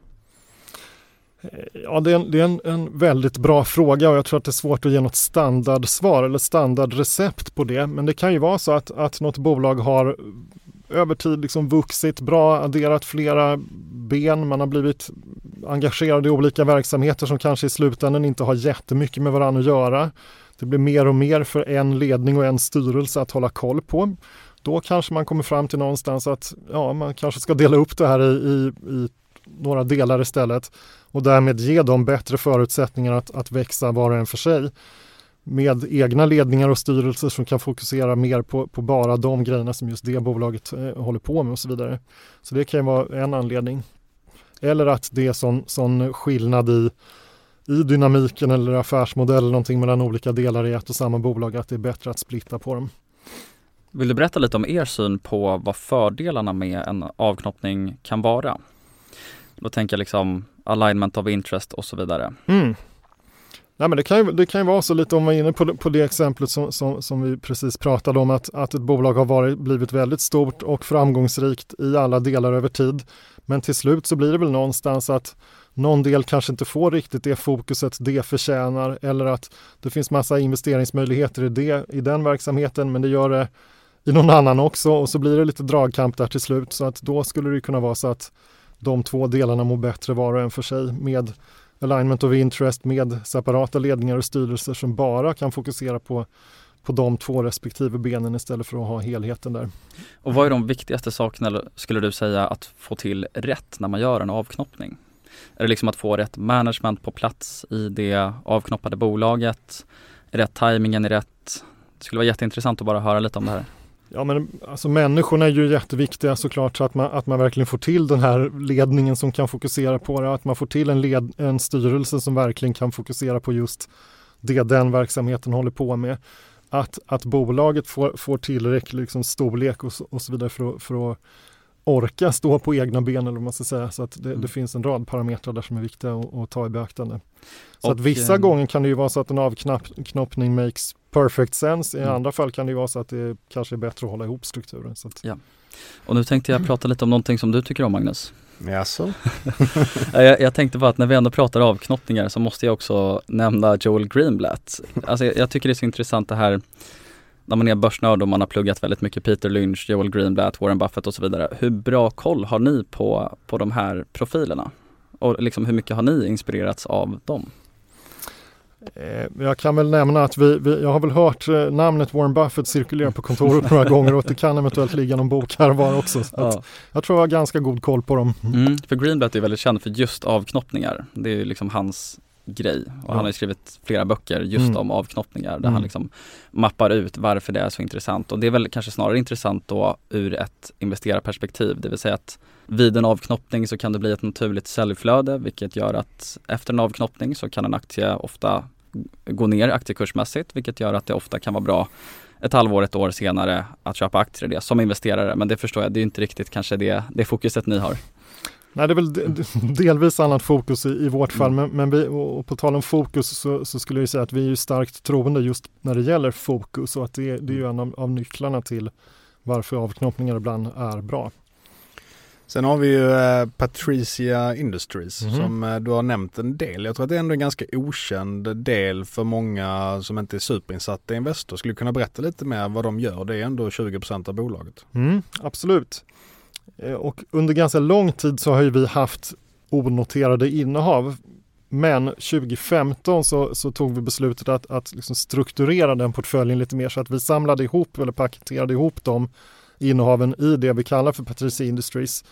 Ja, det är, en, det är en, en väldigt bra fråga och jag tror att det är svårt att ge något standardsvar eller standardrecept på det. Men det kan ju vara så att, att något bolag har över tid liksom vuxit bra, adderat flera ben, man har blivit engagerad i olika verksamheter som kanske i slutändan inte har jättemycket med varandra att göra. Det blir mer och mer för en ledning och en styrelse att hålla koll på. Då kanske man kommer fram till någonstans att ja, man kanske ska dela upp det här i, i, i några delar istället och därmed ge dem bättre förutsättningar att, att växa var och en för sig med egna ledningar och styrelser som kan fokusera mer på, på bara de grejerna som just det bolaget eh, håller på med och så vidare. Så det kan ju vara en anledning. Eller att det är sån, sån skillnad i, i dynamiken eller affärsmodell någonting mellan olika delar i ett och samma bolag att det är bättre att splitta på dem. Vill du berätta lite om er syn på vad fördelarna med en avknoppning kan vara? Då tänker jag liksom alignment of interest och så vidare. Mm. Nej, men det, kan ju, det kan ju vara så lite om man är inne på, det- på det exemplet som, som, som vi precis pratade om att, att ett bolag har varit, blivit väldigt stort och framgångsrikt i alla delar över tid. Men till slut så blir det väl någonstans att någon del kanske inte får riktigt det fokuset det förtjänar eller att det finns massa investeringsmöjligheter i, det, i den verksamheten men det gör det i någon annan också och så blir det lite dragkamp där till slut så att då skulle det kunna vara så att de två delarna mår bättre var och en för sig med alignment of interest med separata ledningar och styrelser som bara kan fokusera på, på de två respektive benen istället för att ha helheten där. Och vad är de viktigaste sakerna skulle du säga att få till rätt när man gör en avknoppning? Är det liksom att få rätt management på plats i det avknoppade bolaget? Är rätt tajmingen är rätt? Det skulle vara jätteintressant att bara höra lite om det här. Ja men alltså människorna är ju jätteviktiga såklart så att man, att man verkligen får till den här ledningen som kan fokusera på det. Att man får till en, led, en styrelse som verkligen kan fokusera på just det den verksamheten håller på med. Att, att bolaget får, får tillräcklig liksom storlek och och så vidare för att, för att orka stå på egna ben eller vad man ska säga. Så att det, Mm. det finns en rad parametrar där som är viktiga att, att ta i beaktande. Så Och, att vissa eh, gånger kan det ju vara så att en avknoppning makes perfect sense. I Mm. andra fall kan det ju vara så att det kanske är bättre att hålla ihop strukturen. Så att, Och nu tänkte jag prata lite om någonting som du tycker om Magnus. Jaså? Ja, Jag, jag tänkte på att när vi ändå pratar avknoppningar så måste jag också nämna Joel Greenblatt. Alltså jag, jag tycker det är så intressant det här när man är börsnörd och man har pluggat väldigt mycket Peter Lynch, Joel Greenblatt, Warren Buffett och så vidare. Hur bra koll har ni på, på de här profilerna? Och liksom hur mycket har ni inspirerats av dem? Eh, jag kan väl nämna att vi, vi, jag har väl hört eh, namnet Warren Buffett cirkulera på kontoret några gånger och det kan eventuellt ligga någon bok här och var också. Så Ja. jag tror jag har ganska god koll på dem. Mm, för Greenblatt är väldigt känd för just avknoppningar. Det är ju liksom hans grej och Ja. han har skrivit flera böcker just Mm. om avknoppningar där Mm. han liksom mappar ut varför det är så intressant och det är väl kanske snarare intressant då ur ett investerarperspektiv, det vill säga att vid en avknoppning så kan det bli ett naturligt säljflöde vilket gör att efter en avknoppning så kan en aktie ofta gå ner aktiekursmässigt vilket gör att det ofta kan vara bra ett halvår, ett år senare att köpa aktier i det som investerare. Men det förstår jag, det är inte riktigt kanske det, det fokuset ni har. Nej, det är väl de- de- delvis annat fokus i, i vårt fall, Mm. men, men vi, och på tal om fokus så, så skulle jag säga att vi är starkt troende just när det gäller fokus och att det, det är ju en av, av nycklarna till varför avknoppningar ibland är bra. Sen har vi ju eh, Patricia Industries Mhm. som eh, du har nämnt en del. Jag tror att det är ändå en ganska okänd del för många som inte är superinsatta i Investor. Skulle du kunna berätta lite mer vad de gör? Det är ändå 20% av bolaget. Mm, absolut. Eh, Och under ganska lång tid så har ju vi haft onoterade innehav. Men 2015 så, så tog vi beslutet att, att liksom strukturera den portföljen lite mer så att vi samlade ihop eller paketerade ihop de innehaven i det vi kallar för Patricia Industries.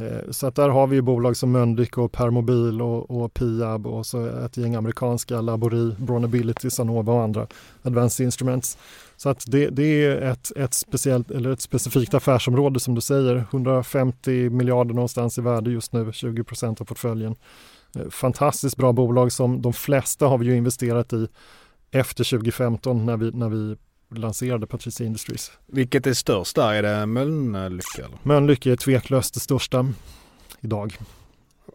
Eh, så att där har vi ju bolag som Mölnlycke och Permobil och, och Piab och så ett gäng amerikanska Labori, Bronability, Sanova och andra Advanced Instruments. Så att det, det är ett, ett, speciellt, eller ett specifikt affärsområde som du säger. 150 miljarder någonstans i värde just nu, 20 procent av portföljen. Eh, fantastiskt bra bolag som de flesta har vi ju investerat i efter 2015 när vi, när vi lanserade Patricia Industries. Vilket är störst där? Är det Mölnlycke? Eller? Mölnlycke är tveklöst det största idag.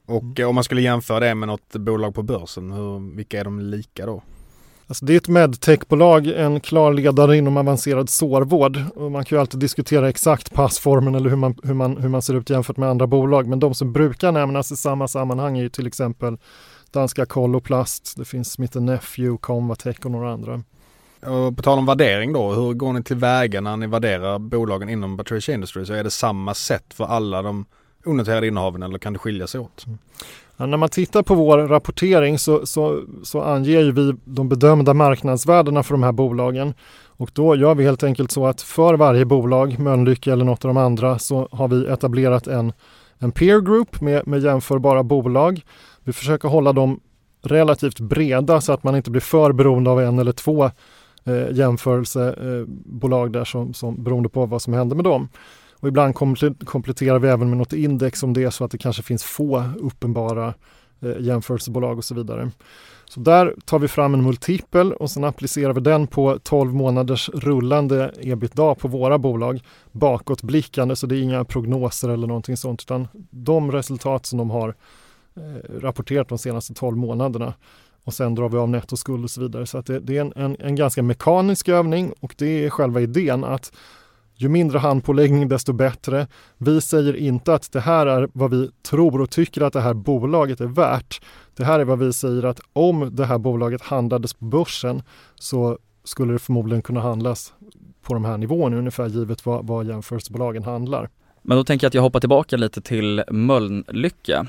Och om man skulle jämföra det med något bolag på börsen, hur, vilka är de lika då? Alltså det är ett medtechbolag, en klar ledare inom avancerad sårvård. Och man kan ju alltid diskutera exakt passformen eller hur man, hur, man, hur man ser ut jämfört med andra bolag. Men de som brukar nämnas i samma sammanhang är ju till exempel danska Coloplast, det finns Smith Nephew, Convatec och några andra. Och på tal om värdering då, hur går ni tillväga när ni värderar bolagen inom Patricia Industries? är det samma sätt för alla de onoterade innehaven eller kan det skilja sig åt? Mm. Ja, när man tittar på vår rapportering så, så, så anger ju vi de bedömda marknadsvärdena för de här bolagen. Och då gör vi helt enkelt så att för varje bolag, Mölnlycke eller något av de andra, så har vi etablerat en, en peer group med, med jämförbara bolag. Vi försöker hålla dem relativt breda så att man inte blir för beroende av en eller två eh, jämförelsebolag eh, där som, som beroende på vad som händer med dem. Och ibland kompletterar vi även med något index om det är så att det kanske finns få uppenbara eh, jämförelsebolag och så vidare. Så där tar vi fram en multipel och sen applicerar vi den på 12 månaders rullande ebitda på våra bolag bakåtblickande så det är inga prognoser eller någonting sånt utan de resultat som de har eh, rapporterat de senaste 12 månaderna och sen drar vi av nettoskuld och så vidare. Så att det, det är en, en, en ganska mekanisk övning och det är själva idén att ju mindre handpåläggning desto bättre. Vi säger inte att det här är vad vi tror och tycker att det här bolaget är värt. Det här är vad vi säger att om det här bolaget handlades på börsen så skulle det förmodligen kunna handlas på de här nivåerna ungefär givet vad, vad jämförelsebolagen handlar. Men då tänker jag att jag hoppar tillbaka lite till Mölnlycke.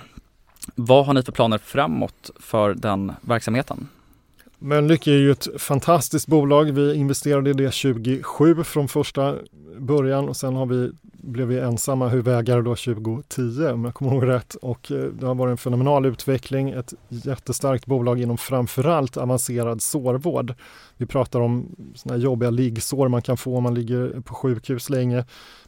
Vad har ni för planer framåt för den verksamheten? Mölnlycke är ju ett fantastiskt bolag. Vi investerade i det 2007 från första början och sen har vi, blev vi ensamma huvudägare då 2010 om jag kommer ihåg rätt. Och eh, det har varit en fenomenal utveckling, ett jättestarkt bolag inom framförallt avancerad sårvård. Vi pratar om såna jobbiga liggsår man kan få om man ligger på sjukhus länge.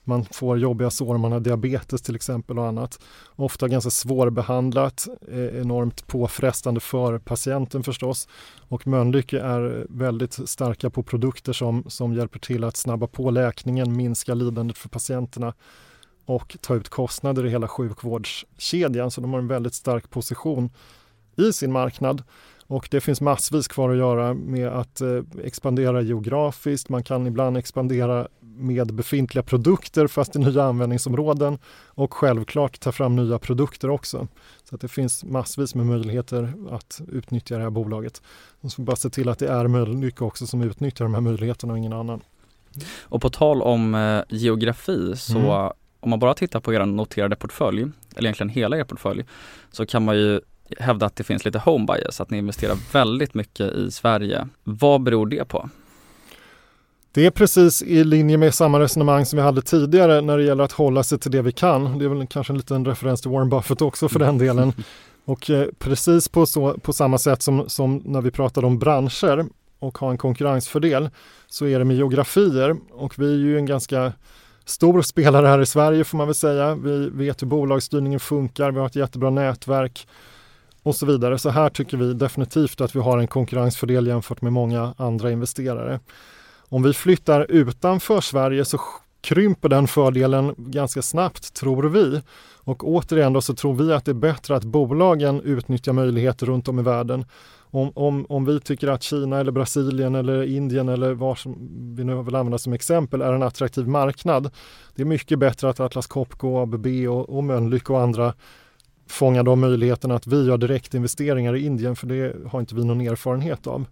Man får jobbiga sår om man har diabetes till exempel och annat. Ofta ganska svårbehandlat, eh, enormt påfrestande för patienten förstås. Och Mölnlycke är väldigt starka på produkter som, som hjälper till att snabba på läkningen, minska lidandet för patienterna och ta ut kostnader i hela sjukvårdskedjan. Så de har en väldigt stark position i sin marknad. Och det finns massvis kvar att göra med att eh, expandera geografiskt. Man kan ibland expandera med befintliga produkter fast i nya användningsområden och självklart ta fram nya produkter också. Så att det finns massvis med möjligheter att utnyttja det här bolaget. Man ska bara se till att det är Mölnlycke också som utnyttjar de här möjligheterna och ingen annan. Och på tal om eh, geografi så mm. om man bara tittar på er noterade portfölj, eller egentligen hela er portfölj, så kan man ju hävda att det finns lite home bias, att ni investerar väldigt mycket i Sverige. Vad beror det på? Det är precis i linje med samma resonemang som vi hade tidigare när det gäller att hålla sig till det vi kan. Det är väl kanske en liten referens till Warren Buffett också för den delen. Och eh, precis på, så, på samma sätt som, som när vi pratade om branscher och ha en konkurrensfördel så är det med geografier och vi är ju en ganska stor spelare här i Sverige får man väl säga. Vi vet hur bolagsstyrningen funkar, vi har ett jättebra nätverk och så vidare. Så här tycker vi definitivt att vi har en konkurrensfördel jämfört med många andra investerare. Om vi flyttar utanför Sverige så krymper den fördelen ganska snabbt tror vi. Och återigen då så tror vi att det är bättre att bolagen utnyttjar möjligheter runt om i världen. Om, om, om vi tycker att Kina eller Brasilien eller Indien eller vad som vi nu vill använda som exempel är en attraktiv marknad. Det är mycket bättre att Atlas Copco, ABB och, och Mölnlycke och andra fånga de möjligheterna att vi gör direktinvesteringar i Indien för det har inte vi någon erfarenhet av.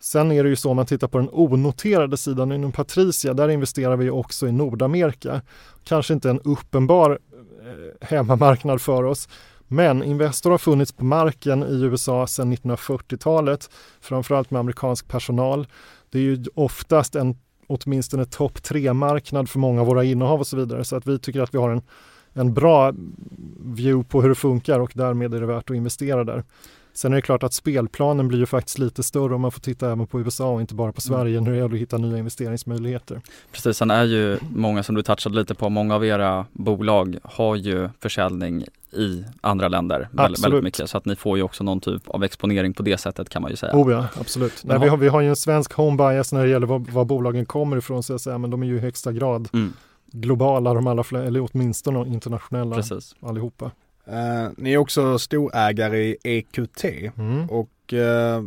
Sen är det ju så om man tittar på den onoterade sidan inom Patricia, där investerar vi också i Nordamerika. Kanske inte en uppenbar eh, hemmamarknad för oss, men Investor har funnits på marken i USA sedan 1940-talet, framförallt med amerikansk personal. Det är ju oftast en åtminstone topp tre-marknad för många av våra innehav och så vidare, så att vi tycker att vi har en, en bra view på hur det funkar och därmed är det värt att investera där. Sen är det klart att spelplanen blir ju faktiskt lite större om man får titta även på USA och inte bara på mm. Sverige när det gäller att hitta nya investeringsmöjligheter. Precis, sen är ju många som du touchade lite på, många av era bolag har ju försäljning i andra länder väldigt, väldigt, mycket så att ni får ju också någon typ av exponering på det sättet kan man ju säga. Oh ja, absolut. Nej, vi, har, vi har ju en svensk home bias när det gäller var, var bolagen kommer ifrån så jag säger, men de är ju i högsta grad mm. Globala de allra fler, eller åtminstone internationella Precis. allihopa. Uh, ni är också storägare i EQT mm. och uh,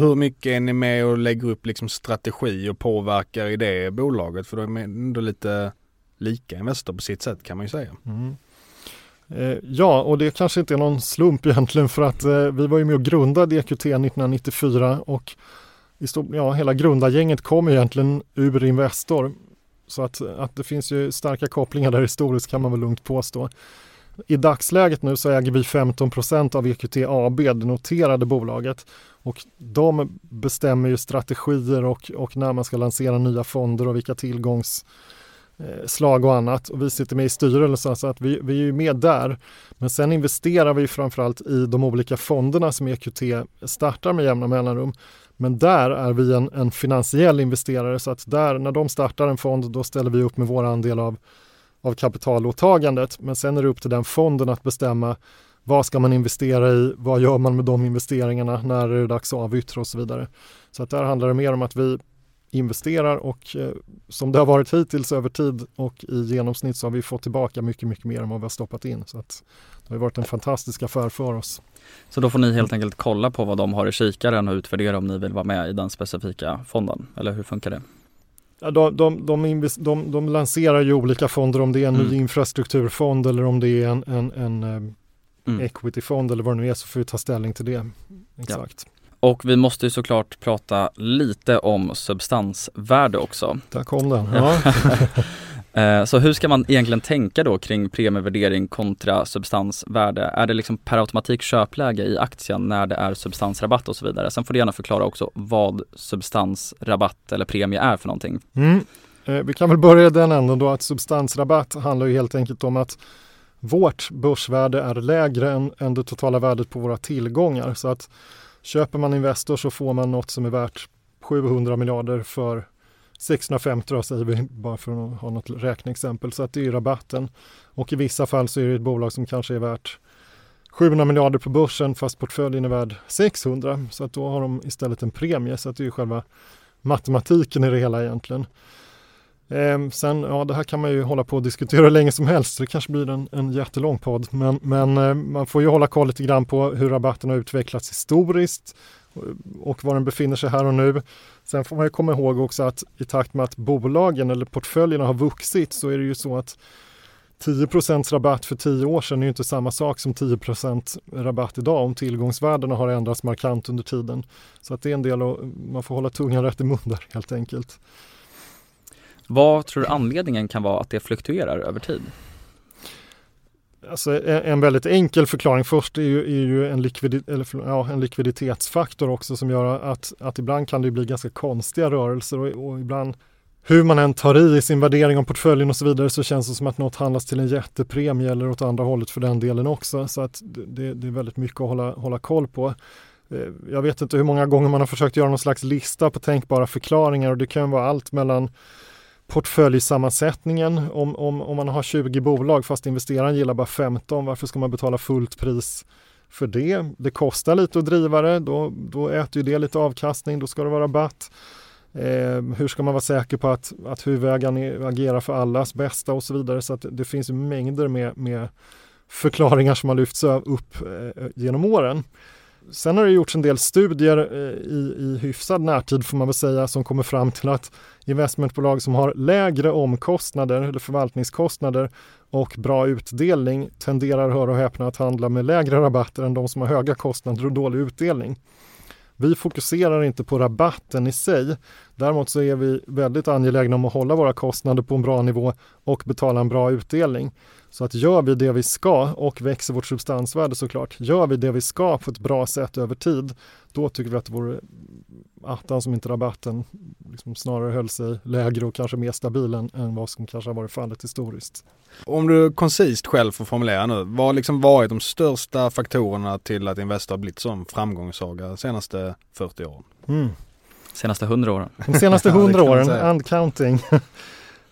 hur mycket är ni med och lägger upp liksom strategi och påverkar i det bolaget? För de är ändå lite lika Investor på sitt sätt kan man ju säga. Mm. Eh, ja, och det kanske inte är någon slump egentligen för att eh, vi var ju med och grundade EQT 1994 och ja, hela grundargänget kom egentligen ur Investor. Så att, att det finns ju starka kopplingar där historiskt kan man väl lugnt påstå. I dagsläget nu så äger vi 15% av EQT AB, det noterade bolaget. Och de bestämmer ju strategier och, och när man ska lansera nya fonder och vilka tillgångs eh, slag och annat och vi sitter med i styrelsen så att vi, vi är med där. Men sen investerar vi framförallt i de olika fonderna som EQT startar med jämna mellanrum. Men där är vi en, en finansiell investerare så att där när de startar en fond då ställer vi upp med vår andel av, av kapitalåtagandet. Men sen är det upp till den fonden att bestämma vad ska man investera i, vad gör man med de investeringarna, när är det dags att avyttra och så vidare. Så att där handlar det mer om att vi investerar och eh, som det har varit hittills över tid och i genomsnitt så har vi fått tillbaka mycket, mycket mer än vad vi har stoppat in. Så att det har varit en fantastisk affär för oss. Så då får ni helt enkelt kolla på vad de har i kikaren och utvärdera om ni vill vara med i den specifika fonden, eller hur funkar det? Ja, de, de, de, de, de lanserar ju olika fonder, om det är en mm. ny infrastrukturfond eller om det är en, en, en eh, mm. equityfond eller vad det nu är så får vi ta ställning till det. Exakt. Ja. Och vi måste ju såklart prata lite om substansvärde också. Där kom den. Ja. Eh, så hur ska man egentligen tänka då kring premievärdering kontra substansvärde? Är det liksom per automatik köpläge i aktien när det är substansrabatt och så vidare? Sen får du gärna förklara också vad substansrabatt eller premie är för någonting. Mm. Eh, vi kan väl börja den änden då att substansrabatt handlar ju helt enkelt om att vårt börsvärde är lägre än, än det totala värdet på våra tillgångar. Så att Köper man Investor så får man något som är värt 700 miljarder för 650 då säger vi bara för att ha något räkneexempel. Så att det är rabatten. Och i vissa fall så är det ett bolag som kanske är värt 700 miljarder på börsen fast portföljen är värd 600. Så att då har de istället en premie. Så att det är själva matematiken i det hela egentligen. Eh, sen, ja det här kan man ju hålla på och diskutera länge som helst, det kanske blir en, en jättelång podd. Men, men eh, man får ju hålla koll lite grann på hur rabatten har utvecklats historiskt eh, och var den befinner sig här och nu. Sen får man ju komma ihåg också att i takt med att bolagen eller portföljerna har vuxit så är det ju så att 10% rabatt för 10 år sedan är ju inte samma sak som 10% rabatt idag om tillgångsvärdena har ändrats markant under tiden. Så att det är en del och man får hålla tungan rätt i mun där helt enkelt. Vad tror du anledningen kan vara att det fluktuerar över tid? Alltså en väldigt enkel förklaring först är ju, är ju en, likvid, eller, ja, en likviditetsfaktor också som gör att, att ibland kan det bli ganska konstiga rörelser och, och ibland hur man än tar i i sin värdering av portföljen och så vidare så känns det som att något handlas till en jättepremie eller åt andra hållet för den delen också. Så att det, det är väldigt mycket att hålla, hålla koll på. Eh, jag vet inte hur många gånger man har försökt göra någon slags lista på tänkbara förklaringar och det kan vara allt mellan portföljsammansättningen. Om, om, om man har 20 bolag fast investeraren gillar bara 15, varför ska man betala fullt pris för det? Det kostar lite att driva det, då, då äter ju det lite avkastning, då ska det vara rabatt. Eh, hur ska man vara säker på att, att huvudägaren agerar för allas bästa och så vidare. Så att det finns mängder med, med förklaringar som har lyfts upp eh, genom åren. Sen har det gjorts en del studier eh, i, i hyfsad närtid får man väl säga som kommer fram till att investmentbolag som har lägre omkostnader eller förvaltningskostnader och bra utdelning tenderar, hör och häpna, att handla med lägre rabatter än de som har höga kostnader och dålig utdelning. Vi fokuserar inte på rabatten i sig. Däremot så är vi väldigt angelägna om att hålla våra kostnader på en bra nivå och betala en bra utdelning. Så att gör vi det vi ska och växer vårt substansvärde såklart, gör vi det vi ska på ett bra sätt över tid, då tycker vi att det vore attan som inte rabatten liksom snarare höll sig lägre och kanske mer stabil än, än vad som kanske har varit fallet historiskt. Om du koncist själv får formulera nu, vad har liksom varit de största faktorerna till att Investor har blivit sån framgångssaga de senaste 40 åren? Mm. Senaste 100 åren. De senaste Ja, det 100 kan man åren, and counting.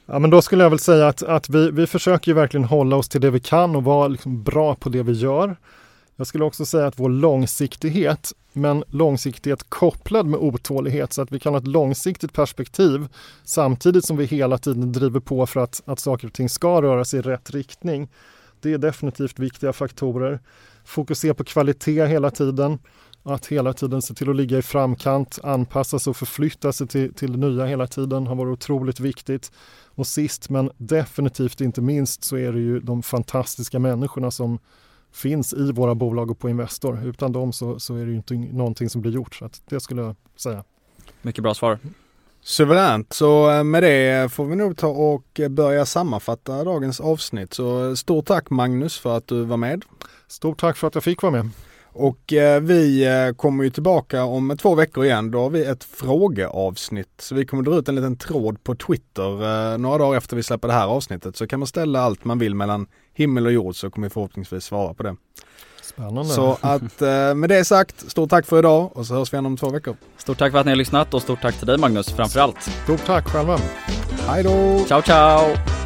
Ja, men då skulle jag väl säga att, att vi, vi försöker ju verkligen hålla oss till det vi kan och vara liksom bra på det vi gör. Jag skulle också säga att vår långsiktighet, men långsiktighet kopplad med otålighet så att vi kan ha ett långsiktigt perspektiv samtidigt som vi hela tiden driver på för att, att saker och ting ska röra sig i rätt riktning. Det är definitivt viktiga faktorer. Fokusera på kvalitet hela tiden. Att hela tiden se till att ligga i framkant, anpassa sig och förflytta sig till, till det nya hela tiden har varit otroligt viktigt. Och sist men definitivt inte minst så är det ju de fantastiska människorna som finns i våra bolag och på Investor. Utan dem så, så är det ju inte någonting som blir gjort. Så att det skulle jag säga. Mycket bra svar. Suveränt, så eh, med det får vi nog ta och börja sammanfatta dagens avsnitt. Så stort tack Magnus för att du var med. Stort tack för att jag fick vara med. Och eh, vi eh, kommer ju tillbaka om två veckor igen. Då har vi ett frågeavsnitt. Så vi kommer dra ut en liten tråd på Twitter eh, några dagar efter vi släpper det här avsnittet. Så kan man ställa allt man vill mellan himmel och jord så kommer vi förhoppningsvis svara på det. Spännande. Så att eh, med det sagt, stort tack för idag och så hörs vi igen om två veckor. Stort tack för att ni har lyssnat och stort tack till dig Magnus framför allt. Stort tack själva. Hej då! Ciao ciao!